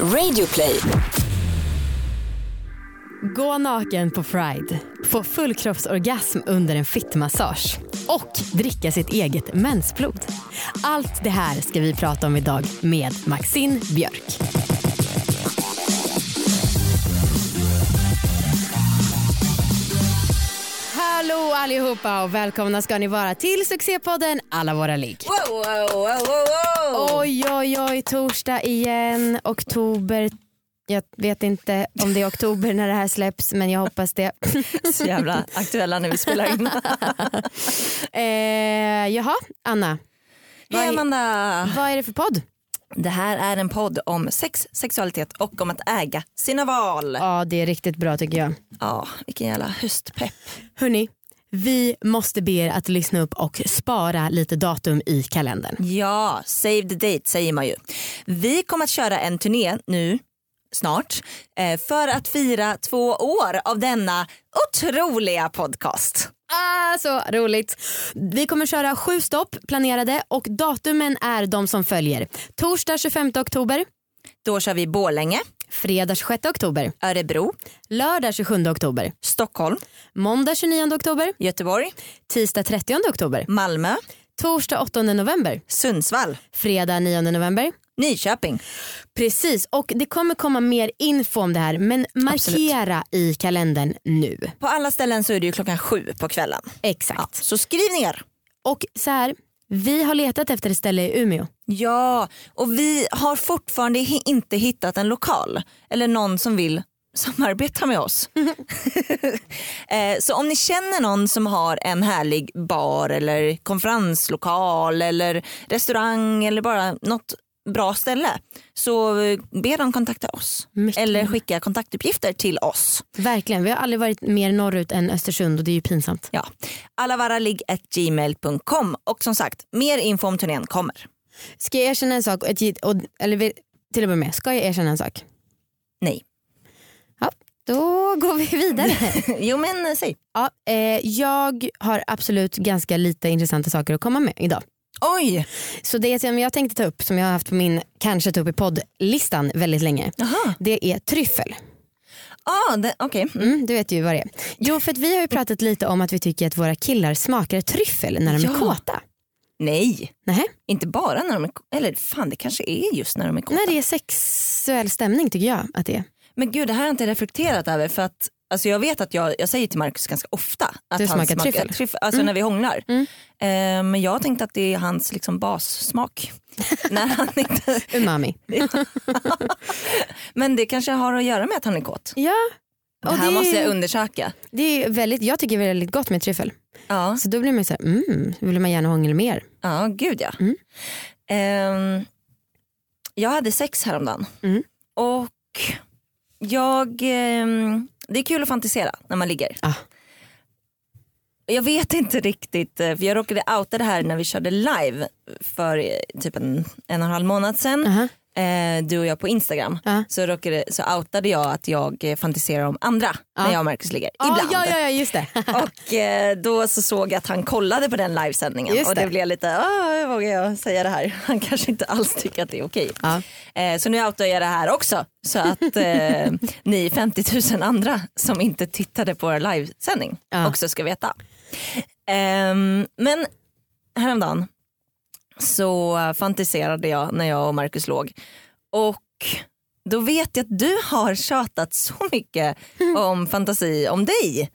Radioplay. Gå naken på Pride, få fullkroppsorgasm under en fittmassage och dricka sitt eget mensblod. Allt det här ska vi prata om idag med Maxine Björk. Allihopa och välkomna ska ni vara till succépodden Alla våra ligg. Wow, wow, wow, wow. Oj oj oj, torsdag igen, oktober. Jag vet inte om det är oktober när det här släpps men jag hoppas det. Så jävla aktuella när vi spelar in. eh, jaha, Anna. Hej Amanda! vad är det för podd? Det här är en podd om sex, sexualitet och om att äga sina val. Ja det är riktigt bra tycker jag. Ja, vilken jävla höstpepp. Hörni, vi måste be er att lyssna upp och spara lite datum i kalendern. Ja, save the date säger man ju. Vi kommer att köra en turné nu snart eh, för att fira två år av denna otroliga podcast. Ah, så roligt. Vi kommer köra sju stopp planerade och datumen är de som följer. Torsdag 25 oktober, Då kör vi Borlänge, fredag 26 oktober, Örebro, lördag 27 oktober, Stockholm, måndag 29 oktober, Göteborg, tisdag 30 oktober, Malmö, torsdag 8 november, Sundsvall, fredag 9 november. Nyköping. Precis och det kommer komma mer info om det här men markera i kalendern nu. På alla ställen så är det ju klockan sju på kvällen. Exakt. Ja, så skriv ner. Och så här, vi har letat efter ett ställe i Umeå. Ja, och vi har fortfarande inte hittat en lokal eller någon som vill samarbeta med oss. Eh, så om ni känner någon som har en härlig bar eller konferenslokal eller restaurang eller bara något bra ställe så be dem kontakta oss. Mycket Eller skicka kontaktuppgifter till oss. Verkligen, vi har aldrig varit mer norrut än Östersund och det är ju pinsamt. Ja. allavaraligg.gmail.com och som sagt mer info om turnén kommer. Ska jag erkänna en sak? Och och, eller till börja med, ska jag erkänna en sak? Nej. Ja, då går vi vidare. jo men eh, säg. ja, eh, jag har absolut ganska lite intressanta saker att komma med idag. Oj! Så det som jag tänkte ta upp, som jag har haft på min kanske ta upp i poddlistan väldigt länge, Jaha. det är tryffel. Ah, Okej. Mm. Mm, du vet ju vad det är. Jo för att vi har ju pratat lite om att vi tycker att våra killar smakar tryffel när de är Ja. kåta. Nej, Nej. inte bara när de är Eller fan det kanske är just när de är kåta. När det är sexuell stämning tycker jag att det är. Men gud det här har jag inte reflekterat över för att alltså jag vet att jag, jag säger till Marcus ganska ofta att Du han smakar tryffel? alltså när vi hånglar. Mm. Eh, men jag tänkte att det är hans liksom bassmak. när han inte... Umami. Men det kanske har att göra med att han är kåt. Ja. Det Och här det, måste jag undersöka. det är väldigt, jag tycker det är väldigt gott med tryffel. Ja, Så då blir man ju såhär, mm, vill man gärna hångla mer. ja gud ja. Mm. Ehm, jag hade sex häromdagen. Mm. Och jag, ehm, det är kul att fantisera när man ligger. Ah. Jag vet inte riktigt, eh, för jag råkade outa det här när vi körde live för eh, typ en, en och en halv månad sedan. Aha. Eh, du och jag på Instagram. Ja. Så, råkade, så outade jag att jag eh, fantiserar om andra Ja. när jag och Marcus ligger. Ah, Ibland. ja, ja, ja just det. Och eh, då så såg jag att han kollade på den livesändningen Just och det det. blev lite, "Åh, vågar jag säga det här? Han kanske inte alls tycker att det är okej. Eh, så nu outar jag det här också så att eh, ni 50 000 andra som inte tittade på vår livesändning också ska veta. Ehm, men häromdagen så fantiserade jag när jag och Marcus låg och då vet jag att du har tjatat så mycket om fantasi om dig.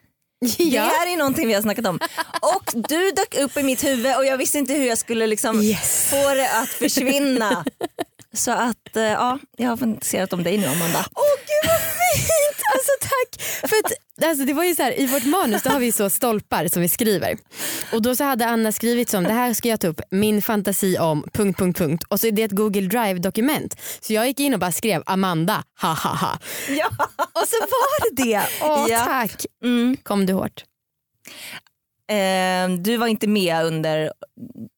Det ja. här är någonting vi har snackat om. Och du dök upp i mitt huvud och jag visste inte hur jag skulle liksom Yes. få det att försvinna. Så att eh, ja, jag har fantiserat om dig nu Amanda. Åh gud vad fint! Alltså tack! För att, alltså, det var ju så här, I vårt manus då har vi så stolpar som vi skriver. Och då så hade Anna skrivit som det här ska jag ta upp min fantasi om... punkt, punkt, punkt. Och så är det ett Google Drive dokument. Så jag gick in och bara skrev Amanda, ha ha ha. Ja. Och så var det det. Åh Ja. tack. Mm. Kom du hårt? Eh, du var inte med under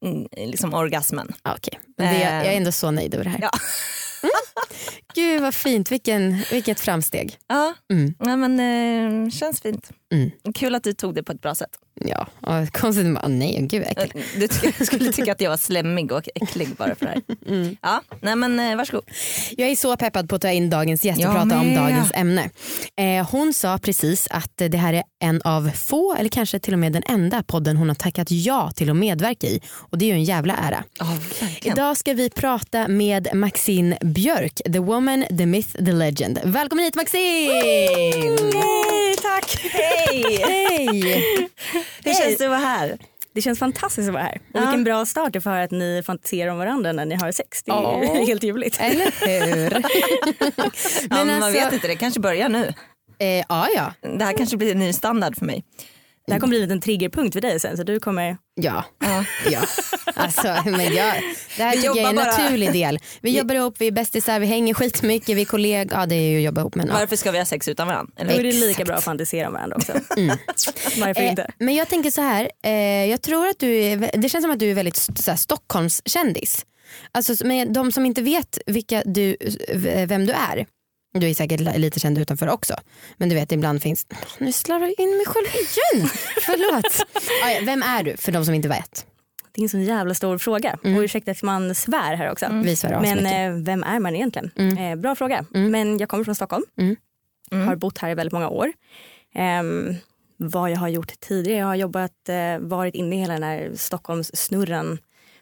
mm, liksom orgasmen. Ja, Okej, men det, jag är ändå så nöjd över det här. Ja. Gud vad fint, Vilken, vilket framsteg. Ja, Mm. ja men eh, känns fint. Mm. Kul att du tog det på ett bra sätt. Ja, och konstigt man, nej gud vad äckligt. Du ty- skulle tycka att jag var slemmig och äcklig bara för det här. Mm. Ja, nej men eh, varsågod. Jag är så peppad på att ta in dagens gäst och Jag prata om med. dagens ämne. Eh, hon sa precis att det här är en av få, eller kanske till och med den enda podden hon har tackat ja till att medverka i. Och det är ju en jävla ära. Verkligen. Idag ska vi prata med Maxine Björk, the woman, the myth, the legend. Välkommen hit Maxine! Hej, tack. Hej! Hej! Hur känns det att vara här? Det känns fantastiskt att vara här. Och Ja. vilken bra start det får höra att ni fantiserar om varandra när ni har sex. Det är Ja. helt ljuvligt. Eller hur? ja, men man alltså- vet inte, det kanske börjar nu. Eh, ja, ja. Det här kanske blir en ny standard för mig. Det här kommer bli en liten triggerpunkt för dig sen så du kommer... Ja. Ja. ja. Alltså, men jag, det här Vi tycker jag är en bara- naturlig del. Vi jobbar ihop, vi är bästisar, vi hänger skitmycket, vi är kollegor. Ja det är ju att jobba ihop men ja. Varför ska vi ha sex utan varandra? Eller? Då är det lika bra att fantisera om varandra också. Varför Eh, inte? Men jag tänker så här, eh, jag tror att du är, det känns som att du är väldigt st- så här, Stockholmskändis. Alltså men de som inte vet vilka du, vem du är, du är säkert li- lite känd utanför också. Men du vet ibland finns, nu slarvar jag in mig själv igen. Förlåt. Ah, ja, vem är du för de som inte vet? Det är en sån jävla stor fråga. Och ursäkta att man svär här också. Vi svär Men eh, vem är man egentligen? Eh, bra fråga. Men jag kommer från Stockholm. Mm. Har bott här i väldigt många år. Ehm, vad jag har gjort tidigare, jag har jobbat, eh, varit inne i hela den här Stockholmssnurren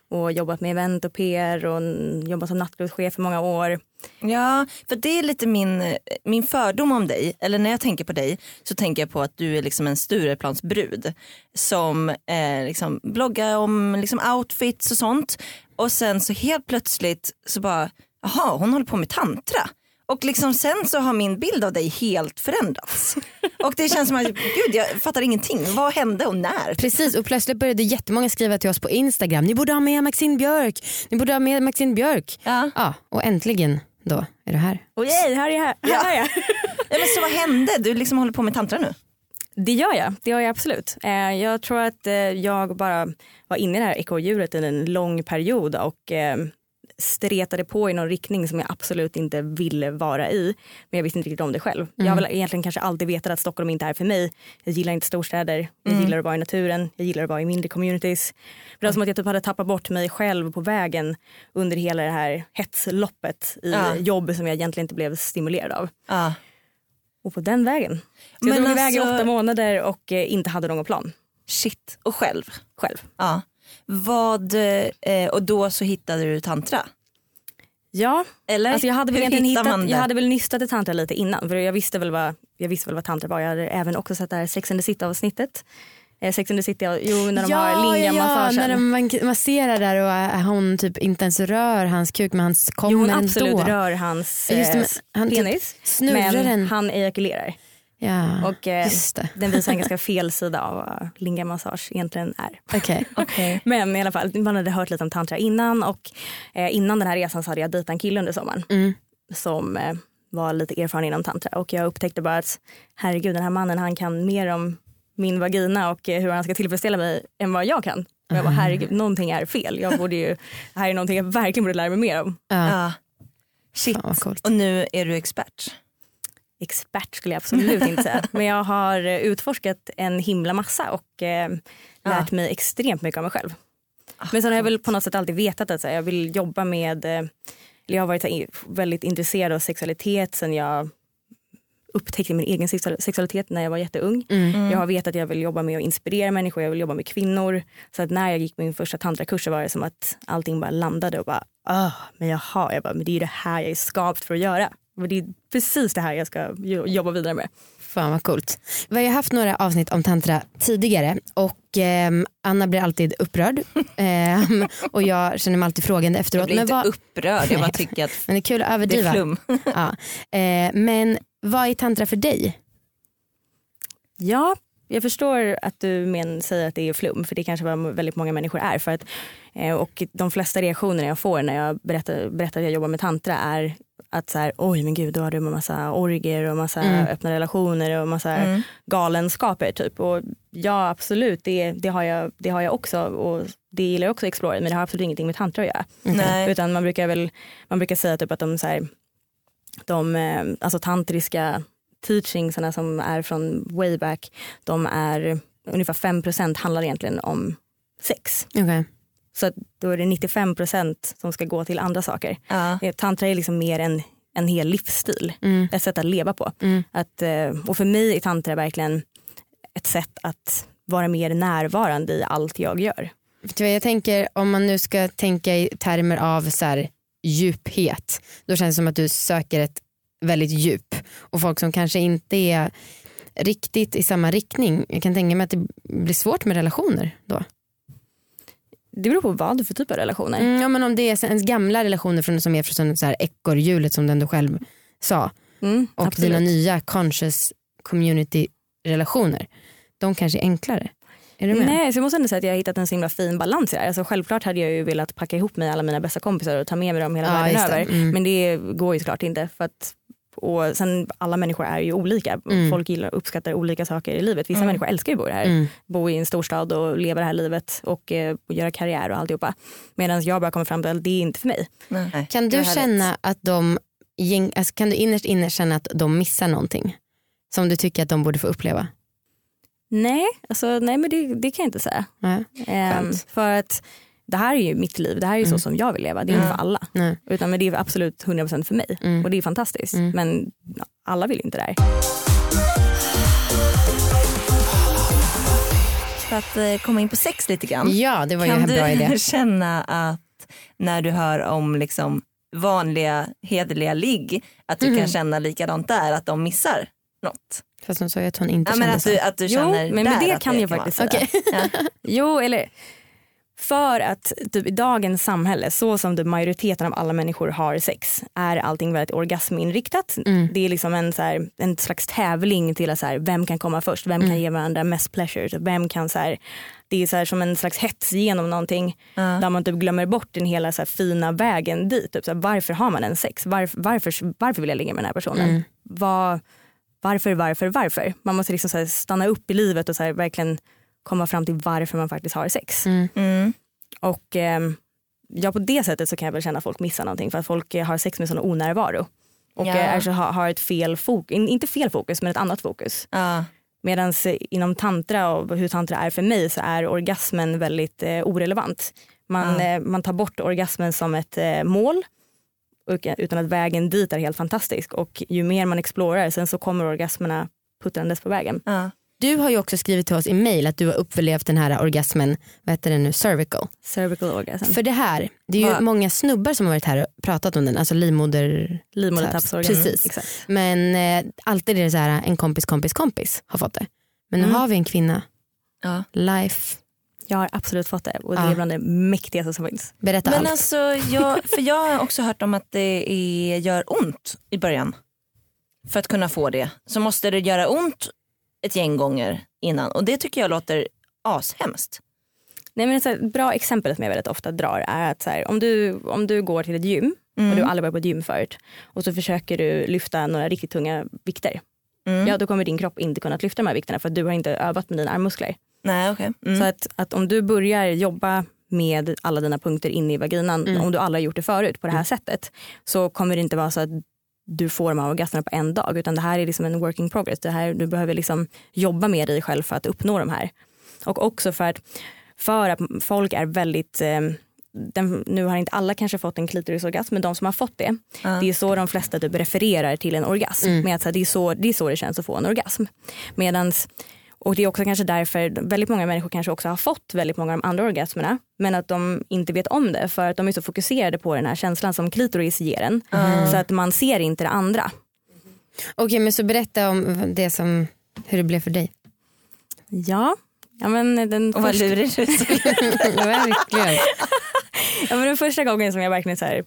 och jobbat med event och PR och jobbat som nattklubbschef i många år. Ja, för det är lite min, min fördom om dig. Eller när jag tänker på dig så tänker jag på att du är liksom en Stureplansbrud som eh, liksom bloggar om liksom outfits och sånt. Och sen så helt plötsligt så bara, jaha hon håller på med tantra. Och liksom sen så har min bild av dig helt förändrats. Och det känns som att, gud jag fattar ingenting. Vad hände och när? Precis och plötsligt började jättemånga skriva till oss på Instagram. Ni borde ha med Maxine Björk. Ni borde ha med Maxine Björk. Ja. Ja, och äntligen då är du här. Och yay, här är jag. Här, här är jag. Ja, men så vad hände? Du liksom håller på med tantra nu? Det gör jag, det gör jag absolut. Eh, jag tror att eh, jag bara var inne i det här ekorrhjulet i en lång period och eh, stretade på i någon riktning som jag absolut inte ville vara i. Men jag visste inte riktigt om det själv. Jag har väl egentligen kanske alltid vetat att Stockholm inte är för mig. Jag gillar inte storstäder, jag gillar att vara i naturen, jag gillar att vara i mindre communities. Men det var som att jag typ hade tappat bort mig själv på vägen under hela det här hetsloppet i Ja. jobb som jag egentligen inte blev stimulerad av. Ja. Och på den vägen. Så Men jag drog iväg i alltså- åtta månader och eh, inte hade någon plan Shit, och själv? själv. Ja. Vad, eh, och då så hittade du tantra? Ja, Eller? alltså jag hade väl hittat, det? jag hade väl nystat i tantra lite innan för jag visste väl vad, jag visste väl vad tantra var. Jag hade även också sett det här Sex and the City avsnittet. Eh, Sex and the City, jo när de har linga-massagen. när de man- masserar där och äh, hon typ inte ens rör hans kuk men han kommer Jo hon ändå. absolut rör hans Just det, eh, men han typ penis snurrar men den. han ejakulerar. Ja, Och eh, just det. den visar en ganska fel sida av vad linga-massage egentligen är. Okej. Okej. Men i alla fall, man hade hört lite om tantra innan och eh, innan den här resan så hade jag dejtat en kille under sommaren. Mm. som eh, var lite erfaren inom tantra och jag upptäckte bara att herregud den här mannen han kan mer om min vagina och eh, hur han ska tillfredsställa mig än vad jag kan. Och jag bara herregud någonting är fel. Jag borde ju, det här är någonting jag verkligen borde lära mig mer om. Ja. Ja. Shit. Och nu är du expert. Expert skulle jag absolut inte säga. Men jag har utforskat en himla massa och eh, lärt mig extremt mycket om mig själv. Men sen har jag väl på något sätt alltid vetat att så här, jag vill jobba med, eh, eller jag har varit här, väldigt intresserad av sexualitet sen jag upptäckte min egen sexual- sexualitet när jag var jätteung. Mm. Jag har vetat att jag vill jobba med att inspirera människor, jag vill jobba med kvinnor. Så att när jag gick min första tantrakurs så var det som att allting bara landade och bara, ah, men jaha, jag bara, men det är ju det här jag är skapt för att göra. Och det är precis det här jag ska jo- jobba vidare med. Fan vad coolt. Vi har ju haft några avsnitt om tantra tidigare och ehm, Anna blir alltid upprörd Ehm, och jag känner mig alltid frågande Jag efteråt. blir Men, inte vad, upprörd, jag bara tycker att men det är kul att det är överdriva. flum. Ja. Eh, men vad är tantra för dig? Ja, jag förstår att du men, säger att det är flum för det kanske vad väldigt många människor är. För att, eh, och de flesta reaktioner jag får när jag berättar, berättar att jag jobbar med tantra är att så här, oj men gud då har du massa orger och massa Mm. öppna relationer och massa Mm. galenskaper typ. Och ja absolut det, det, har jag, det har jag också och det gillar jag också att explora men det har absolut ingenting med tantra att göra. Nej. Utan man brukar väl man brukar säga typ att de så här, de eh, alltså tantriska teachingsarna som är från way back, de är ungefär 5% handlar egentligen om sex. Okay. Så att då är det 95% som ska gå till andra saker. Ja. Eh, Tantra är liksom mer en, en hel livsstil, Mm. ett sätt att leva på. Mm. Att, eh, och för mig är tantra verkligen ett sätt att vara mer närvarande i allt jag gör. Jag tänker om man nu ska tänka i termer av så här, djuphet. Då känns det som att du söker ett väldigt djup. Och folk som kanske inte är riktigt i samma riktning. Jag kan tänka mig att det blir svårt med relationer då. Det beror på vad för typ av relationer. Mm, ja, men om det är ens gamla relationer från, som är från så här ekorrhjulet som du ändå själv sa. Mm, Och absolut. dina nya conscious community relationer. De kanske är enklare. Är du med? Nej, så jag måste ändå säga att jag har hittat en så himla fin balans i det här. Alltså, självklart hade jag ju velat packa ihop mig alla mina bästa kompisar och ta med mig dem hela Ja, världen över. Mm. Men det går ju såklart inte. För att, och sen alla människor är ju olika. Mm. Folk gillar uppskattar olika saker i livet. Vissa Mm. människor älskar ju att bo här. Mm. Bo i en storstad och leva det här livet och, eh, och göra karriär och alltihopa. Medan jag bara kommer fram till att det är inte för mig. Nej. Kan du känna att de, alltså kan du innerst inne känna att de missar någonting? Som du tycker att de borde få uppleva? Nej, alltså, nej men det, det kan jag inte säga. Nej. Ehm, för att det här är ju mitt liv, det här är ju Mm. så som jag vill leva. Det är inte Mm. för alla. Nej. Utan men det är absolut 100% för mig. Mm. Och det är fantastiskt. Mm. Men alla vill inte det här. För att eh, komma in på sex lite grann. Ja det var ju kan en bra du idé. känna att när du hör om liksom vanliga hederliga ligg att du kan känna likadant där att de missar något? Fast hon sa ju att hon inte Ja, men kände att, så. du, att du Jo, känner men- men där det att kan jag faktiskt säga. Ja. Jo, eller för att typ, i dagens samhälle, så som typ, majoriteten av alla människor har sex, är allting väldigt orgasminriktat. Mm. Det är liksom en, så här, en slags tävling till att så här, vem kan komma först, vem kan Mm. ge varandra mest pleasure, typ, vem kan så här, det är så här, som en slags hets genom någonting Ja. där man typ glömmer bort den hela så fina vägen dit. Typ, så varför har man en sex? Varför, varför, varför vill jag ligga med den här personen? Mm. Vad, varför, varför, varför? Man måste liksom så stanna upp i livet och så här, verkligen komma fram till varför man faktiskt har sex. Mm. Mm. Och ehm, ja, på det sättet så kan jag väl känna att folk missar någonting för att folk eh, har sex med sån onärvaro. Och Ja. eh, alltså, har, har ett fel fokus, inte fel fokus men ett annat fokus. Ja. Medan inom tantra och hur tantra är för mig så är orgasmen väldigt eh, orelevant. Man, Ja. eh, man tar bort orgasmen som ett eh, mål och, utan att vägen dit är helt fantastisk. Och ju mer man explorar sen så kommer orgasmerna puttrandes på vägen. Ja. Du har ju också skrivit till oss i mail att du har upplevt den här orgasmen, vad heter det nu, cervical. Cervical orgasm. För det här, det är ju Vad- många snubbar som har varit här och pratat om den, alltså livmoder Livmodertappsorgasm. Precis. Exakt. Men eh, alltid är det så här en kompis kompis kompis har fått det. Men nu Mm. har vi en kvinna, Ja. life, Jag har absolut fått det och det Ja. är bland det mäktigaste som finns. berätta Men allt. alltså, jag, för jag har också hört om att det är, gör ont i början. För att kunna få det så måste det göra ont ett gäng gånger innan och det tycker jag låter ashemskt. Nej, men ett bra exempel som jag väldigt ofta drar är att så här, om, du, om du går till ett gym Mm. och du har aldrig varit på ett gym förut och så försöker du lyfta några riktigt tunga vikter. Mm. Ja, då kommer din kropp inte kunna lyfta de här vikterna för att du har inte övat med dina armmuskler. Nej, okay. mm. Så att, att om du börjar jobba med alla dina punkter inne i vaginan, Mm. om du aldrig har gjort det förut på det här sättet, så kommer det inte vara så att du får de här orgasmerna på en dag, utan det här är liksom en working progress. Det här, du behöver liksom jobba med dig själv för att uppnå de här. Och också för att, för att folk är väldigt eh, den, nu har inte alla kanske fått en klitorisorgasm men de som har fått det, Ja. det är så de flesta typ refererar till en orgasm. Mm. Med att, så här, det, är så, det är så det känns att få en orgasm. Medans, och det är också kanske därför väldigt många människor kanske också har fått väldigt många av de andra orgasmerna men att de inte vet om det för att de är så fokuserade på den här känslan som klitoris ger en. Mm. Så att man ser inte det andra. Okej men så berätta om det som, hur det blev för dig. Ja, ja men den Och vad första- lurig du. Verkligen. Ja, men den första gången som jag verkligen så här,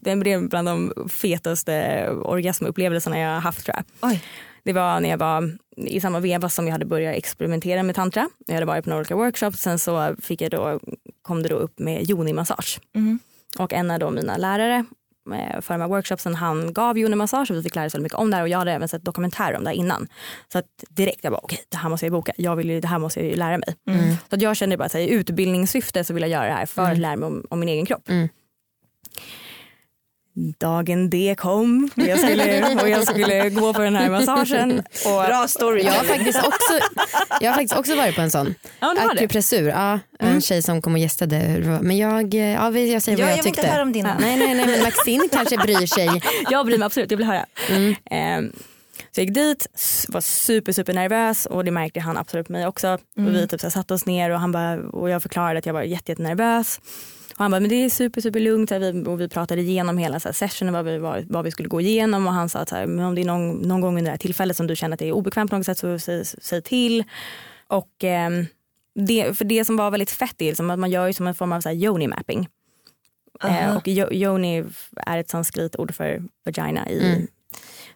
den blev bland de fetaste orgasmupplevelserna jag har haft tror jag. Oj. Det var när jag var i samma veva som jag hade börjat experimentera med tantra. Jag hade varit på några olika workshops. Sen så fick jag då, kom det då upp med yoni-massage. Mm. Och en av då mina lärare eh, för de här workshopsen han gav yoni-massage och vi fick lära oss väldigt mycket om det här och jag hade även sett dokumentärer om det här innan. Så att direkt jag bara okej det här måste jag boka, jag vill, det här måste jag lära mig. Mm. Så att jag kände bara att i utbildningssyfte så vill jag göra det här för att Mm. lära mig om, om min egen kropp. Mm. dagen det kom och jag skulle, och jag skulle gå på den här massagen. Och, Bra story. Jag har faktiskt också, jag har faktiskt också varit på en sån. ja. Akupressur, ja, en tjej som kom och gästade. Men jag, ja, jag säger Ja, vad jag jag vill inte tyckte. höra om din. Nej, nej, nej, men Maxine kanske bryr sig. Jag bryr mig absolut, jag vill höra. Mm. Ehm, så jag gick dit, var super super nervös och det märkte han absolut på mig också. Och vi typ så satte oss ner och, han bara, och jag förklarade att jag var jätte, jätte nervös. Och han bara, men det är super super lugnt. Och vi pratade igenom hela så här, sessionen, vad vi, vad, vad vi skulle gå igenom och han sa att så här, men om det är någon, någon gång under det här tillfället som du känner att det är obekvämt på något sätt så säg, säg till. Och ehm, det, för det som var väldigt fett är liksom att man gör ju som en form av så här, yoni mapping. Eh, och yo- yoni är ett sanskritord för vagina i Mm.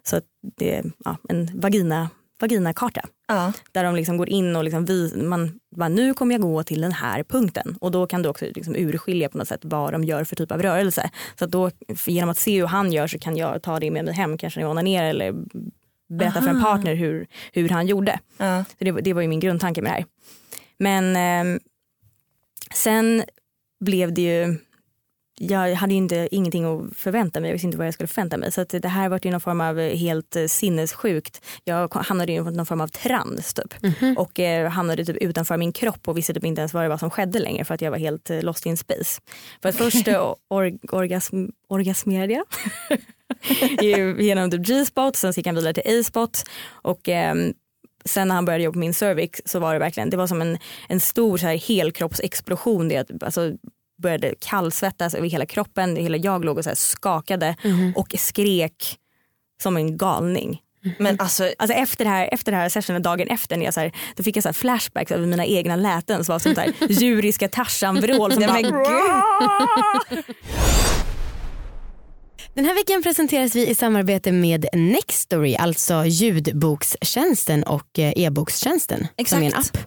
så det är ja, en vagina, vaginakarta Ja. där de liksom går in och liksom vi, man bara, nu kommer jag gå till den här punkten och då kan du också liksom urskilja på något sätt vad de gör för typ av rörelse. Så då genom att se hur han gör så kan jag ta det med mig hem kanske när jag onanerar eller berätta för en Aha. partner hur, hur han gjorde. Ja. Så det, det var ju min grundtanke med det här. Men ehm, sen blev det ju, jag hade inte, ingenting att förvänta mig, jag visste inte vad jag skulle förvänta mig. Så att det här var ju någon form av helt eh, sinnessjukt. Jag hamnade i någon form av trans typ. Och eh, hamnade typ utanför min kropp och visste typ inte ens vad det var som skedde längre för att jag var helt eh, lost in space. För att först eh, or, orgasm, orgasmerade jag. Ge- genom typ G-spot, sen gick han vidare till A-spot och ehm, sen när han började jobba på min cervix så var det verkligen, det var som en, en stor så här helkroppsexplosion. Det alltså, började kallsvettas över hela kroppen, hela jag låg och så skakade och skrek som en galning. Men alltså, Alltså efter det här, efter det här sessionen, dagen efter, när jag så här, då fick jag så här flashbacks över mina egna läten som var som så här, djuriska Tarzan-vrål. som bara. Den här veckan presenteras vi i samarbete med Nextory, alltså ljudbokstjänsten och eh, e-bokstjänsten. Som är en app.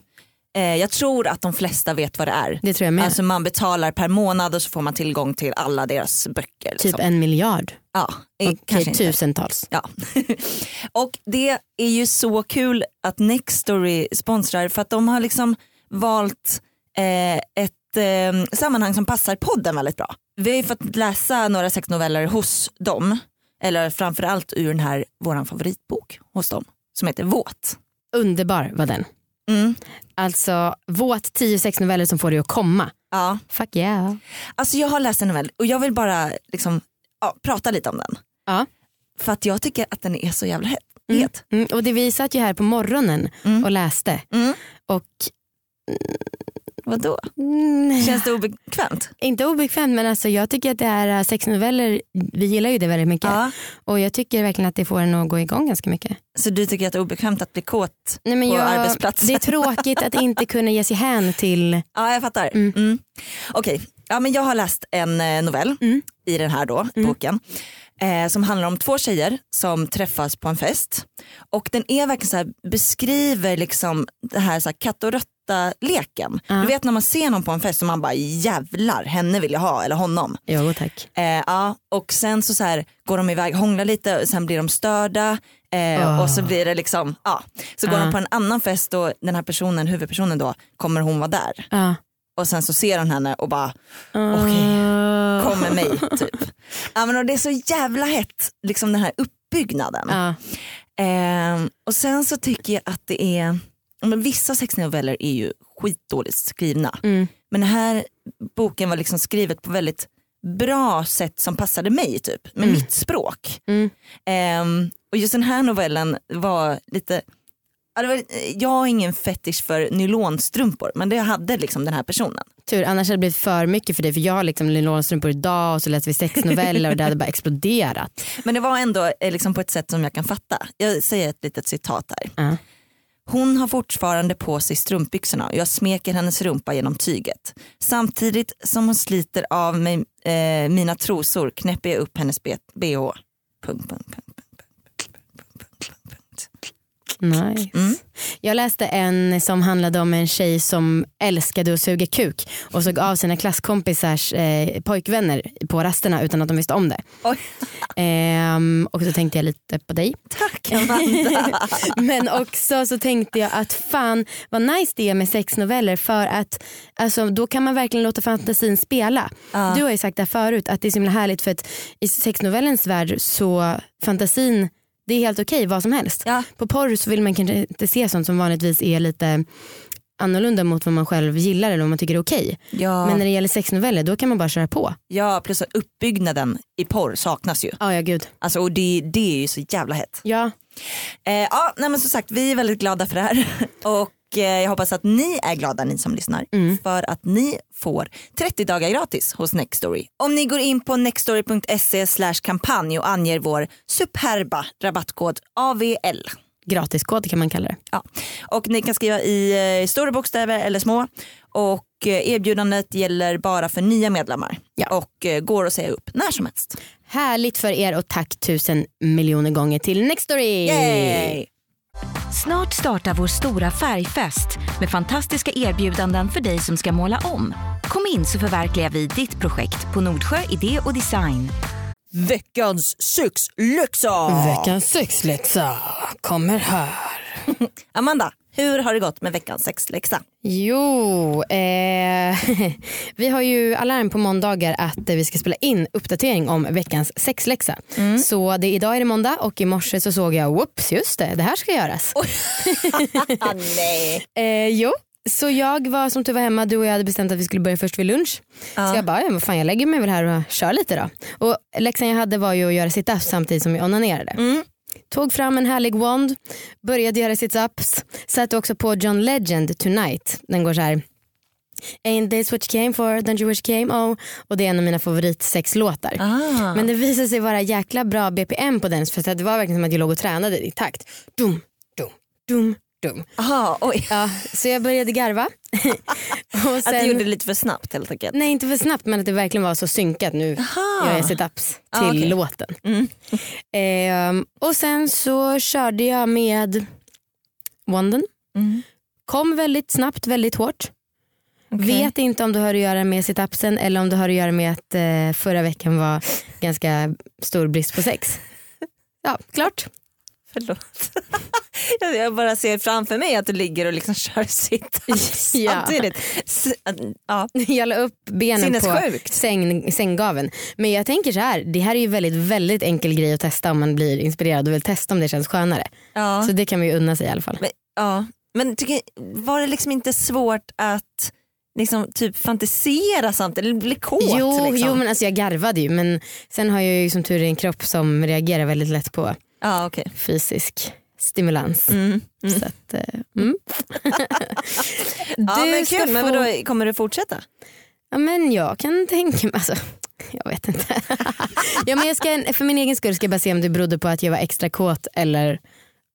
Eh, jag tror att de flesta vet vad det är. Det tror jag med. Alltså man betalar per månad och så får man tillgång till alla deras böcker. Liksom. typ en miljard. Ja, eh, Okej, kanske inte. tusentals. Ja. och det är ju så kul att Nextory sponsrar för att de har liksom valt eh, ett eh, sammanhang som passar podden väldigt bra. Vi har ju fått läsa några sexnoveller hos dem, eller framförallt ur den här våran favoritbok hos dem som heter Våt. Underbar var den. Mm. Alltså våt 10 sexnoveller som får dig att komma. Ja. Fuck yeah. Alltså jag har läst en novell och jag vill bara liksom, ja, prata lite om den. Ja. För att jag tycker att den är så jävla het. Mm. Mm, och det, vi satt ju här på morgonen Mm. och läste. Mm. Och Vadå? mm, Känns det obekvämt? inte obekvämt men alltså jag tycker att det är äh, sexnoveller, vi gillar ju det väldigt mycket. Ja. Och jag tycker verkligen att det får en att gå igång ganska mycket. Så du tycker att det är obekvämt att bli kåt? Nej, men På jag, arbetsplatsen. Det är tråkigt att inte kunna ge sig hän till, Ja jag fattar. Mm. Mm. Okej, ja, men jag har läst en eh, novell Mm. i den här då, boken. Eh, som handlar om två tjejer som träffas på en fest. Och den är verkligen så här, beskriver liksom det här, så här katt och råtta leken. Ja. Du vet när man ser någon på en fest och man bara jävlar henne vill jag ha eller honom. jo tack. Eh, ja, och sen så, så här, går de iväg, hånglar lite och sen blir de störda. Eh, Ah. Och så blir det liksom, ja. Så går Ah. de på en annan fest och den här personen, huvudpersonen då, kommer hon vara där. Ja. Och sen så ser han henne och bara Okej. Ah. kom med mig typ. Ja, men och det är så jävla hett, liksom den här uppbyggnaden. Ehm, och sen så tycker jag att det är, men vissa sexnoveller är ju skitdåligt skrivna. Mm. Men den här boken var liksom skrivet på väldigt bra sätt som passade mig typ, med Mm. mitt språk. Mm. Ehm, och just den här novellen var lite, jag har ingen fetisch för nylonstrumpor men det hade liksom den här personen. Tur, annars hade det blivit för mycket för dig för jag har liksom nylonstrumpor idag och så läste vi sexnoveller och det hade bara exploderat. Men det var ändå eh, liksom på ett sätt som jag kan fatta. Jag säger ett litet citat här. Ja. Hon har fortfarande på sig strumpbyxorna och jag smeker hennes rumpa genom tyget. Samtidigt som hon sliter av mig eh, mina trosor knäpper jag upp hennes bh. Punkt, punkt, punkt. Nice. Mm. Jag läste en som handlade om en tjej som älskade att suga kuk och såg av sina klasskompisars eh, pojkvänner på rasterna utan att de visste om det. Ehm, och så tänkte jag lite på dig. tack. Amanda. Men också så tänkte jag att fan vad nice det är med sexnoveller för att alltså, då kan man verkligen låta fantasin spela. Ja. Du har ju sagt det här förut att det är så himla härligt för att i sexnovellens värld så fantasin det är helt okej vad som helst. Ja. På porr så vill man kanske inte se sånt som vanligtvis är lite annorlunda mot vad man själv gillar eller vad man tycker är okej. Ja. Men när det gäller sexnoveller då kan man bara köra på. ja plus att uppbyggnaden i porr saknas ju. Ja, ja gud. Alltså, och det, det är ju så jävla hett. Ja. Eh, ja, nej, men som sagt vi är väldigt glada för det här och jag hoppas att ni är glada ni som lyssnar för att ni får 30 dagar gratis hos Nextory. Om ni går in på nextory.se slash kampanj och anger vår superba rabattkod AVL. Gratiskod kan man kalla det. Ja. Och ni kan skriva i eh, stora bokstäver eller små och eh, erbjudandet gäller bara för nya medlemmar Ja. och eh, går att säga upp när som helst. Härligt för er och tack tusen miljoner gånger till Nextory. Yay! Snart startar vår stora färgfest med fantastiska erbjudanden för dig som ska måla om. Kom in så förverkligar vi ditt projekt på Nordsjö Idé och Design. Veckans sexläxa! Veckans sexläxa kommer här. Amanda, hur har det gått med veckans sexläxa? Jo, eh, vi har ju alarm på måndagar att vi ska spela in uppdatering om veckans sexläxa. Så det, idag är det måndag och i morse så såg jag, whoops just det, det här ska göras. Nej. Eh, jo, så jag var som tur var hemma, du och jag hade bestämt att vi skulle börja först vid lunch. Ja. Så jag bara, ja, men fan, jag lägger mig väl här och kör lite då. Och läxan jag hade var ju att göra sit-ups samtidigt som jag onanerade. Mm. Tog fram en härlig wand, började göra sit-ups, satte också på John Legend Tonight. Den går så här. Ain't this what you came for, don't you wish you came, oh. Och det är en av mina favoritsexlåtar. Ah. Men det visade sig vara jäkla bra BPM på den för det var verkligen som att jag låg och tränade i takt. Dum, dum, dum, dum. Aha, oj. Ja, så jag började garva. och Att du gjorde det lite för snabbt helt enkelt. Nej inte för snabbt men att det verkligen var så synkat nu Aha. gör jag situps till Ah, okej. låten. Mm. Ehm, och sen så körde jag med Wanden. Mm. Kom väldigt snabbt, väldigt hårt. Okej. Vet inte om det har att göra med situpsen eller om det har att göra med att eh, förra veckan var ganska stor brist på sex. Ja, klart. Förlåt. Jag- bara ser framför mig att du ligger och liksom kör sit-ups Ja. samtidigt. Ja. Jag la upp benen på säng, sänggaven. Men jag tänker så här, det här är ju väldigt, väldigt enkel grej att testa om man blir inspirerad och vill testa om det känns skönare. Ja. Så det kan vi ju unna sig i alla fall. Men, ja. Men tycker, var det liksom inte svårt att liksom, typ fantisera samtidigt? Eller bli kåt? Jo, liksom? jo men alltså jag garvade ju men sen har jag ju som tur är en kropp som reagerar väldigt lätt på Ja, okej. fysisk stimulans. Mm. Mm. Så att, eh, mm. Ja, Du men ska kul, men få- vadå, kommer du fortsätta? Ja, men jag kan tänka mig, alltså, jag vet inte. ja, men jag ska, för min egen skull ska jag bara se om det berodde på att jag var extra kåt eller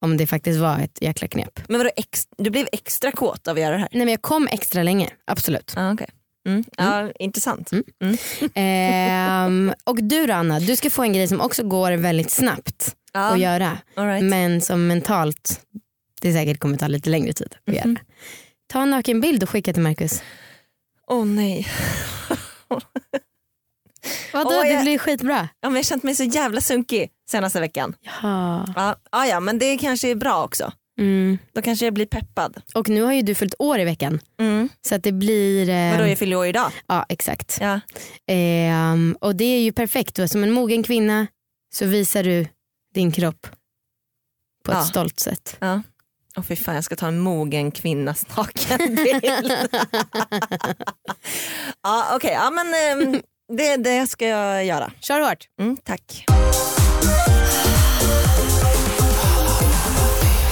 om det faktiskt var ett jäkla knep. Men vadå, ex, du blev extra kåt av att göra det här? Nej men jag kom extra länge, absolut. Ja, okej. Mm. Ja, intressant. Mm. Ehm, och du då Anna, du ska få en grej som också går väldigt snabbt Ja, att göra. right. Men som mentalt, det säkert kommer ta lite längre tid att göra. Ta en naken bild och skicka till Marcus. Åh nej. Vadå, Åh, det blir skitbra. Ja, men jag har känt mig så jävla sunkig senaste veckan. Ja. Ja, ja, ja men det kanske är bra också. Mm. Då kanske jag blir peppad. Och nu har ju du fyllt år i veckan. Mm. Så att det blir... Eh, Vadå jag fyller år idag? Ja exakt. Ja. Ehm, och det är ju perfekt. Du är som en mogen kvinna så visar du din kropp på Ja. ett stolt sätt. ja. Åh fy fan jag ska ta en mogen kvinnas nakenbild. ja okej, ja, men ehm, det, det ska jag göra. Kör hårt. Mm, tack.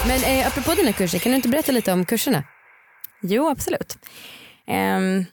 Men eh, apropå dina kurser, kan du inte berätta lite om kurserna? Jo absolut. Ehm,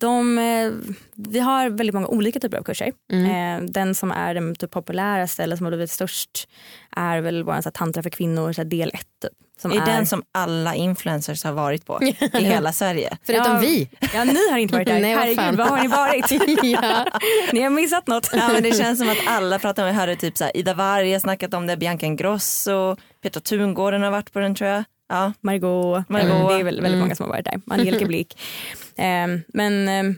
de, eh, vi har väldigt många olika typer av kurser. Eh, den som är den typ populäraste eller som har blivit störst är väl vår så här, tantra för kvinnor så här, del 1. Typ, som är den som alla influencers har varit på i hela Sverige? Förutom Ja. vi. Ja ni har inte varit där. Nej, Herregud vad har ni varit? ja. ni har missat något. Ja, men det känns som att alla pratar om, jag hörde typ så här, Ida Warg har snackat om det, Bianca Ingrosso, Petra Tungården har varit på den tror jag. Ja. Margot, Margot. eh, det är väl väldigt många som har varit där. Angelica Blick. Ehm, men ehm,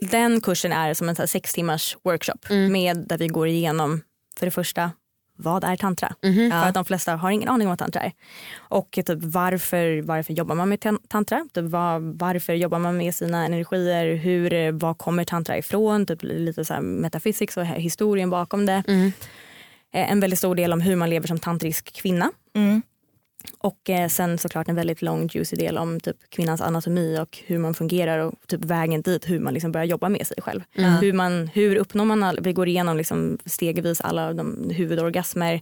den kursen är som en så sex timmars workshop med där vi går igenom för det första vad är tantra? Mhm. För att de flesta har ingen aning om vad tantra är. Och typ, varför, varför jobbar man med tan- tantra? Typ, vad, varför jobbar man med sina energier? Hur, eh, var kommer tantra ifrån? Typ, lite så här metaphysics och historien bakom det. Mm. Eh, En väldigt stor del om hur man lever som tantrisk kvinna. Mm. Och eh, sen såklart en väldigt lång juicy del om typ kvinnans anatomi och hur man fungerar och typ vägen dit, hur man liksom börjar jobba med sig själv. Hur, man, hur uppnår man, all, vi går igenom liksom stegvis alla de huvudorgasmer,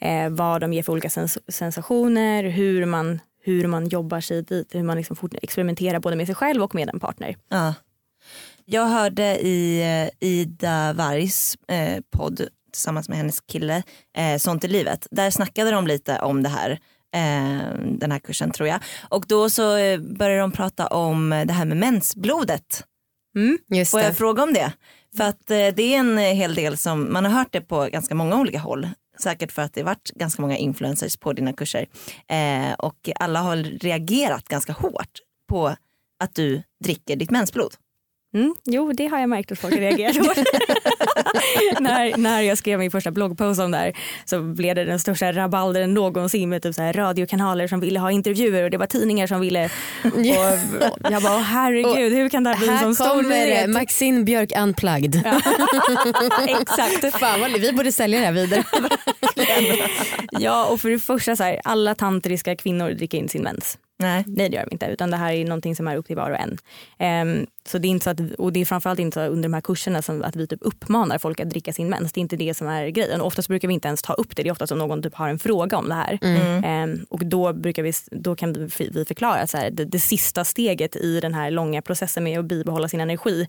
eh, vad de ger för olika sens- sensationer, hur man, hur man jobbar sig dit, hur man liksom experimenterar både med sig själv och med en partner. Ja. Jag hörde i eh, Ida Vargs eh, podd tillsammans med hennes kille eh, Sånt i livet. Där snackade de lite om det här. Eh, den här kursen tror jag. Och då så eh, började de prata om det här med mensblodet. Mm. Just Får jag det. fråga om det? För att eh, det är en hel del som, man har hört det på ganska många olika håll. Säkert för att det varit ganska många influencers på dina kurser. Eh, och alla har reagerat ganska hårt på att du dricker ditt mensblod. Mm, jo, det har jag märkt att folk har reagerat på. när, när jag skrev min första bloggpost om det här så blev det den största rabaldern någonsin med typ så här radiokanaler som ville ha intervjuer och det var tidningar som ville. Och jag bara, "Åh, herregud, hur kan det här bli en sån stor nyhet? Maxine Björk unplugged. Exakt. Fan vad, vi borde sälja det här vidare. Ja, och för det första, så här, alla tantriska kvinnor dricker in sin mens. Nej. Nej det gör de inte utan det här är någonting som är upp till var och en. Ehm, så det är inte så att, och det är framförallt inte så under de här kurserna som att vi typ uppmanar folk att dricka sin mens. Det är inte det som är grejen. Och oftast brukar vi inte ens ta upp det. Det är oftast om någon typ har en fråga om det här. Ehm, och då, brukar vi, då kan vi vi förklara att så här, det, det sista steget i den här långa processen med att bibehålla sin energi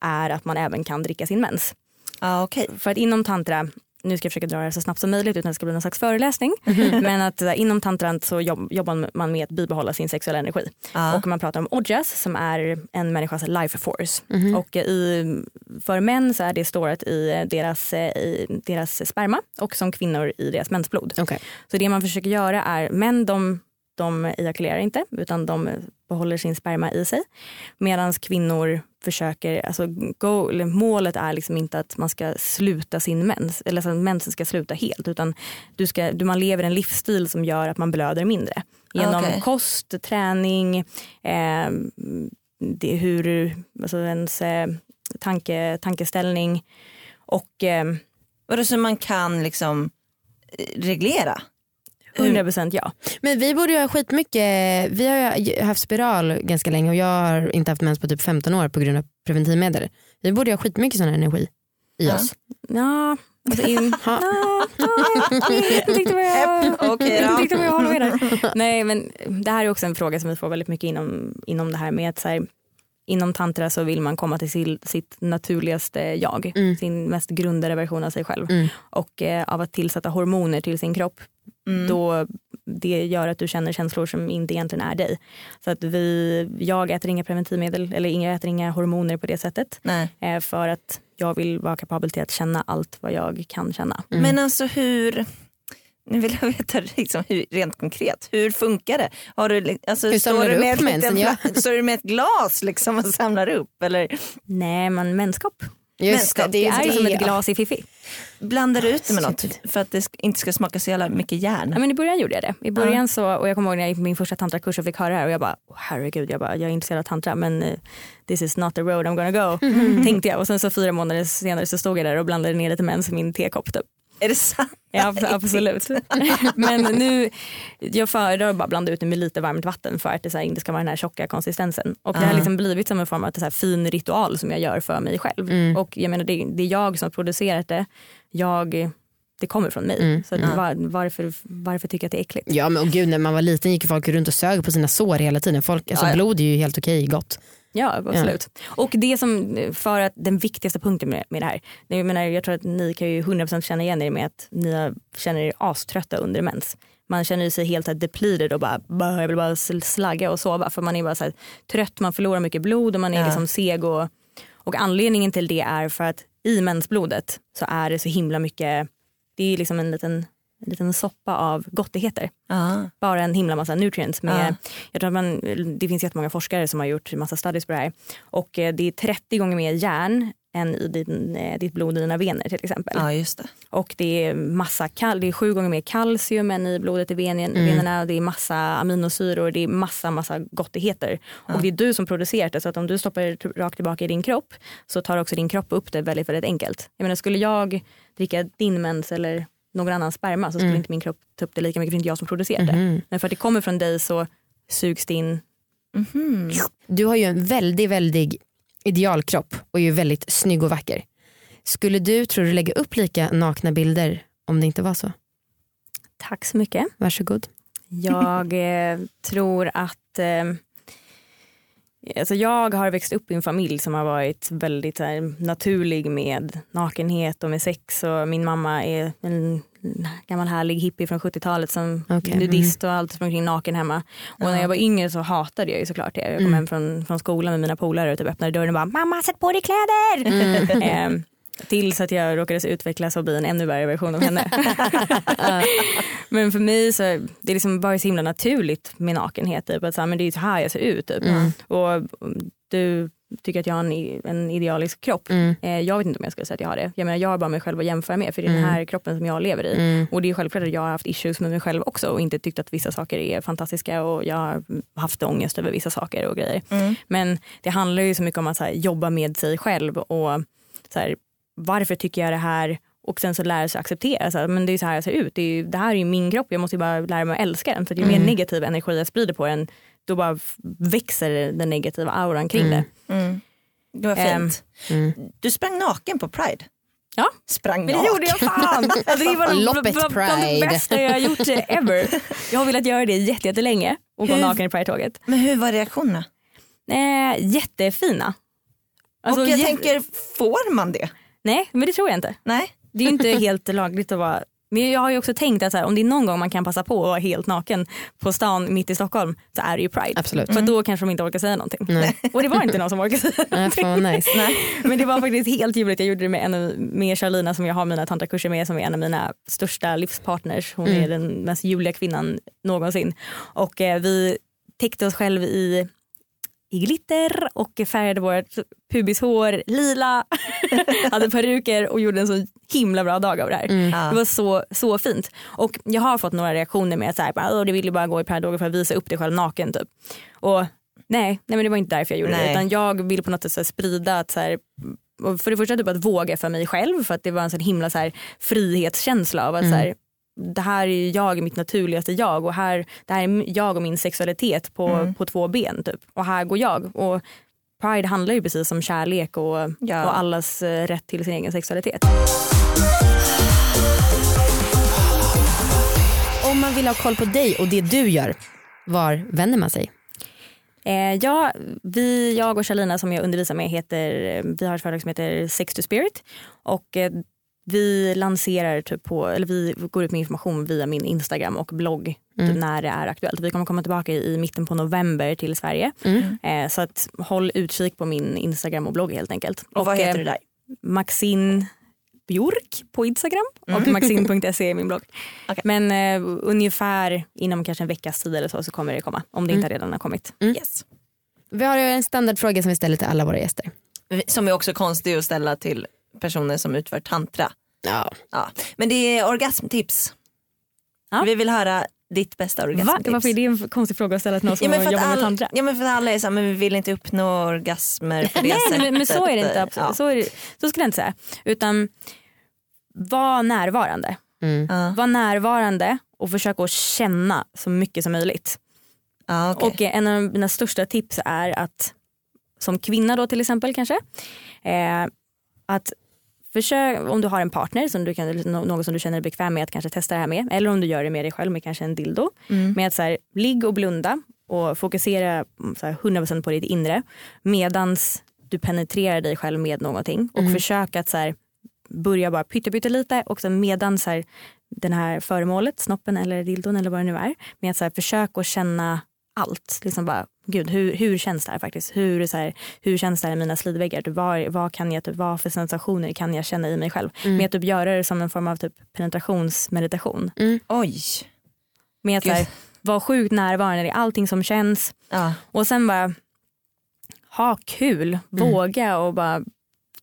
är att man även kan dricka sin mens. Ja, okej. För att inom tantra, nu ska jag försöka dra det så snabbt som möjligt utan att det ska bli någon slags föreläsning. Men att eh, inom tantran så jobb, jobbar man med att bibehålla sin sexuella energi. Ja. Och man pratar om ojas som är en människas life force. Och eh, i, för män så är det storat i deras, eh, i deras sperma och som kvinnor i deras mensblod. Okej. Så det man försöker göra är, män de, de ejakulerar inte utan de behåller sin sperma i sig. Medan kvinnor försöker, alltså go, målet är liksom inte att man ska sluta sin mens, eller att mensen ska sluta helt utan du ska, du, man lever en livsstil som gör att man blöder mindre. Genom Okej. kost, träning, eh, det, hur, alltså ens eh, tanke, tankeställning och eh, Vadå så man kan liksom eh, reglera? 100% ja. Men vi borde ju ha skitmycket, vi har ju haft spiral ganska länge och jag har inte haft mens på typ 15 år på grund av preventivmedel. Vi borde ju ha skitmycket sån här energi i Ja. oss. Ja, alltså in, Ha. ja, ja, jag håller med där. Nej men det här är också en fråga som vi får väldigt mycket inom, inom det här med att så här, inom tantra så vill man komma till sitt naturligaste jag, Mm. sin mest grundade version av sig själv. Mm. Och eh, av att tillsätta hormoner till sin kropp Mm. då det gör att du känner känslor som inte egentligen är dig. Så att vi, jag äter inga preventivmedel eller jag äter inga hormoner på det sättet. Nej. Eh, för att jag vill vara kapabel till att känna allt vad jag kan känna. Mm. Men alltså hur, nu vill jag veta liksom hur, rent konkret, hur funkar det? Har du, alltså, Hur samlar du med upp mensen, ja? Står du med ett glas liksom och samlar upp? Eller Nej men menskopp, Just det, det är det som ett glas i fiffi. Blandar du ut det med något Stupid. för att det inte ska smaka så jävla mycket järn? Ja, men I början gjorde jag det. I början så, och jag kommer ihåg när jag gick min första tantrakurs och fick höra det här och jag bara "Åh, herregud jag, bara, jag är intresserad av tantra men eh, this is not the road I'm gonna go. Tänkte jag och sen så fyra månader senare så stod jag där och blandade ner lite mens i min tekopp typ. Är det sant? Ja absolut. men nu, jag föredrar att bara blanda ut det med lite varmt vatten för att det så här, inte ska vara den här tjocka konsistensen. Och det har liksom blivit som en form av så här, fin ritual som jag gör för mig själv. Mm. Och jag menar det, det är jag som har producerat det. Jag, det kommer från mig. Mm. Så Ja. var, varför, varför tycker jag att det är äckligt? Ja men och gud när man var liten gick folk runt och sög på sina sår hela tiden. Folk, alltså, Ja, ja. Blod är ju helt okej gott. Ja absolut. Och det som, för att den viktigaste punkten med, med det här, jag, menar, jag tror att ni kan ju 100% känna igen er med att ni känner er aströtta under mens. Man känner sig helt här depleted och bara, bara jag vill bara sl- slagga och sova för man är bara så här trött, man förlorar mycket blod och man är Ja. liksom seg och, och anledningen till det är för att i mensblodet så är det så himla mycket, det är liksom en liten, en liten soppa av gottigheter Ja. bara en himla massa nutrients. Med, Ja. jag tror att man, det finns jättemånga forskare som har gjort massa studies på det här. Och eh, det är 30 gånger mer järn än i din, eh, ditt blod i dina vener till exempel. Ja just det. Och det är massa kal- det är sju gånger mer kalcium än i blodet i venen, Mm. venerna det är massa aminosyror, det är massa massa gottigheter. Och det är du som producerat det så att om du stoppar det rakt tillbaka i din kropp så tar också din kropp upp det väldigt väldigt enkelt. Jag menar skulle jag dricka din mens eller någon annans sperma så skulle inte min kropp ta upp det lika mycket för det är inte jag som producerat det. Mhm. Men för att det kommer från dig så sugs det in. Mhm. Du har ju en väldigt, väldigt idealkropp och är ju väldigt snygg och vacker. Skulle du, tror du, lägga upp lika nakna bilder om det inte var så? Tack så mycket. Varsågod. Jag eh, tror att eh, alltså jag har växt upp i en familj som har varit väldigt här, naturlig med nakenhet och med sex och min mamma är en gammal härlig hippie från 70-talet som Okej, nudist och alltid sprang omkring naken hemma. Och när jag var yngre så hatade jag ju såklart det. Jag kom Mm. hem från, från skolan med mina polare och typ öppnade dörren och bara mamma sätt på dig kläder. Mm. Tills att jag råkades utvecklas och bli en ännu värre version av henne. men för mig så är det liksom bara så himla naturligt med nakenhet. Typ. Att så här, men det är ju så här jag ser ut. Typ. Mm. Och du tycker att jag har en, en idealisk kropp. Mm. Eh, jag vet inte om jag skulle säga att jag har det. Jag menar jag har bara mig själv att jämföra med för det är den här kroppen som jag lever i. Mm. Och det är självklart att jag har haft issues med mig själv också och inte tyckt att vissa saker är fantastiska och jag har haft ångest över vissa saker och grejer. Mm. Men det handlar ju så mycket om att så här, jobba med sig själv och så här, varför tycker jag det här och sen så lära sig acceptera. Så här, men det är så här jag ser ut. Det, är ju, det här är ju min kropp. Jag måste ju bara lära mig att älska den. För ju mer negativ energi jag sprider på den då bara växer den negativa auran kring Mm. det. Mm. Det var Ehm, fint. Mm. Du sprang naken på Pride. Ja. Sprang Men det gjorde jag fan! Alltså, det var Loppet bland bland det bästa jag har gjort ever. Jag har velat göra det jätte- jättelänge och gå Hur- naken i Pride-tåget. Men hur var reaktionerna? Eh, jättefina. Alltså, och jag jä- tänker, får man det? Nej, men det tror jag inte. Nej. Det är ju inte helt lagligt att vara men jag har ju också tänkt att så här, om det är någon gång man kan passa på att vara helt naken på stan mitt i Stockholm så är det ju Pride. Absolut. För då kanske de inte orkar säga någonting. Nej. Och det var inte någon som orkade säga Nej, fan vad nice. Nej. Men det var faktiskt helt ljuvligt. Jag gjorde det med, en, av- med Charlina som jag har mina tantrakurser med som är en av mina största livspartners. Hon är den mest ljuvliga kvinnan någonsin. Och eh, vi täckte oss själv i, i glitter och färgade vårt pubishår lila. hade peruker och gjorde en så himla bra dag av det här. Mm. Ja. Det var så, så fint. Och jag har fått några reaktioner med att så här, bara, "Åh, du vill ju bara gå i Pride för att visa upp dig själv naken. Typ. Och nej, nej men det var inte därför jag gjorde Nej. det. Utan jag vill på något sätt så här, sprida att så här, för det första typ att våga för mig själv för att det var en sån himla så här, frihetskänsla av att så här, det här är jag, mitt naturligaste jag och här, det här är jag och min sexualitet på, på två ben typ. Och här går jag. Och Pride handlar ju precis om kärlek och, Ja. och allas eh, rätt till sin egen sexualitet. Om man vill ha koll på dig och det du gör, var vänder man sig? Eh, ja, vi, jag och Charlina som jag undervisar med heter, vi har ett företag som heter Sex to Spirit och eh, vi lanserar typ på, eller vi går ut med information via min Instagram och blogg typ när det är aktuellt. Vi kommer komma tillbaka i, i mitten på november till Sverige. Mm. Eh, så att håll utkik på min Instagram och blogg helt enkelt. Och vad heter eh, du där? Maxine Björk på Instagram och maxine.se är min blogg. Okej. Men eh, ungefär inom kanske en veckas tid eller så, så kommer det komma om det inte redan har kommit. Yes. Vi har en standardfråga som vi ställer till alla våra gäster. Som är också konstig att ställa till personer som utför tantra. Ja. Ja. Men det är orgasmtips. Ja. Vi vill höra ditt bästa Va? orgasmtips. Varför är det en konstig fråga att ställa till någon som Ja jobbar att med alla, tantra? ja men för att alla är så här, men vi vill inte uppnå orgasmer på det Nej sättet. men, men så är det inte. absolut. Ja. Så, är det, så skulle jag inte säga. Utan var närvarande. Mm. Var närvarande och försök att känna så mycket som möjligt. Ja, okej. Och en av mina största tips är att som kvinna då till exempel kanske eh, att försök om du har en partner som du kan, någon som du känner dig bekväm med att kanske testa det här med eller om du gör det med dig själv med kanske en dildo. Mm. Med att så här, ligg och blunda och fokusera mm, så här, 100% på ditt inre medans du penetrerar dig själv med någonting och försök att så här, börja bara pytte pytte lite och sen medan så här, den här föremålet, snoppen eller dildon eller vad det nu är, med att så här, försök att känna allt. Liksom bara, gud, hur, hur känns det här faktiskt? Hur, så här, hur känns det här i mina slidväggar? Typ, vad, vad, kan jag, typ, vad för sensationer kan jag känna i mig själv? Med att typ, göra det som en form av typ, penetrationsmeditation. Oj. Med att så här, vara sjukt närvarande i allting som känns Ja. och sen bara ha kul, våga och bara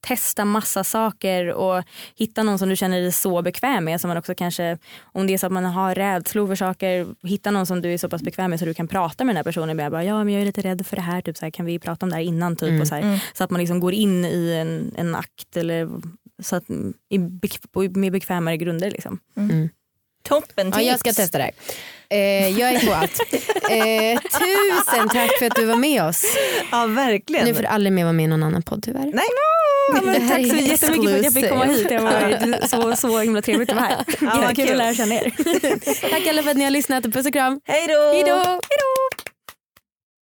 testa massa saker och hitta någon som du känner dig så bekväm med. Som man också kanske, om det är så att man har rädslor för saker, hitta någon som du är så pass bekväm med så du kan prata med den här personen. Med, bara, ja, men jag är lite rädd för det här, typ, så här, kan vi prata om det här innan? Typ, Mm. och så, här, så att man liksom går in i en, en akt eller så att, i, bek- på- med bekvämare grunder. Liksom. Toppen Ja, tips. jag ska testa det här. Eh, jag är på allt. Eh, tusen tack för att du var med oss. Ja verkligen. Nu får du aldrig mer vara med i någon annan podd tyvärr. Nej. Ja, men tack så jättemycket för att jag fick komma hit. Det varit så, så himla trevligt att vara här. Jättekul kul. att lära känna er. Tack alla för att ni har lyssnat. Puss och kram. Hej då. Hej då.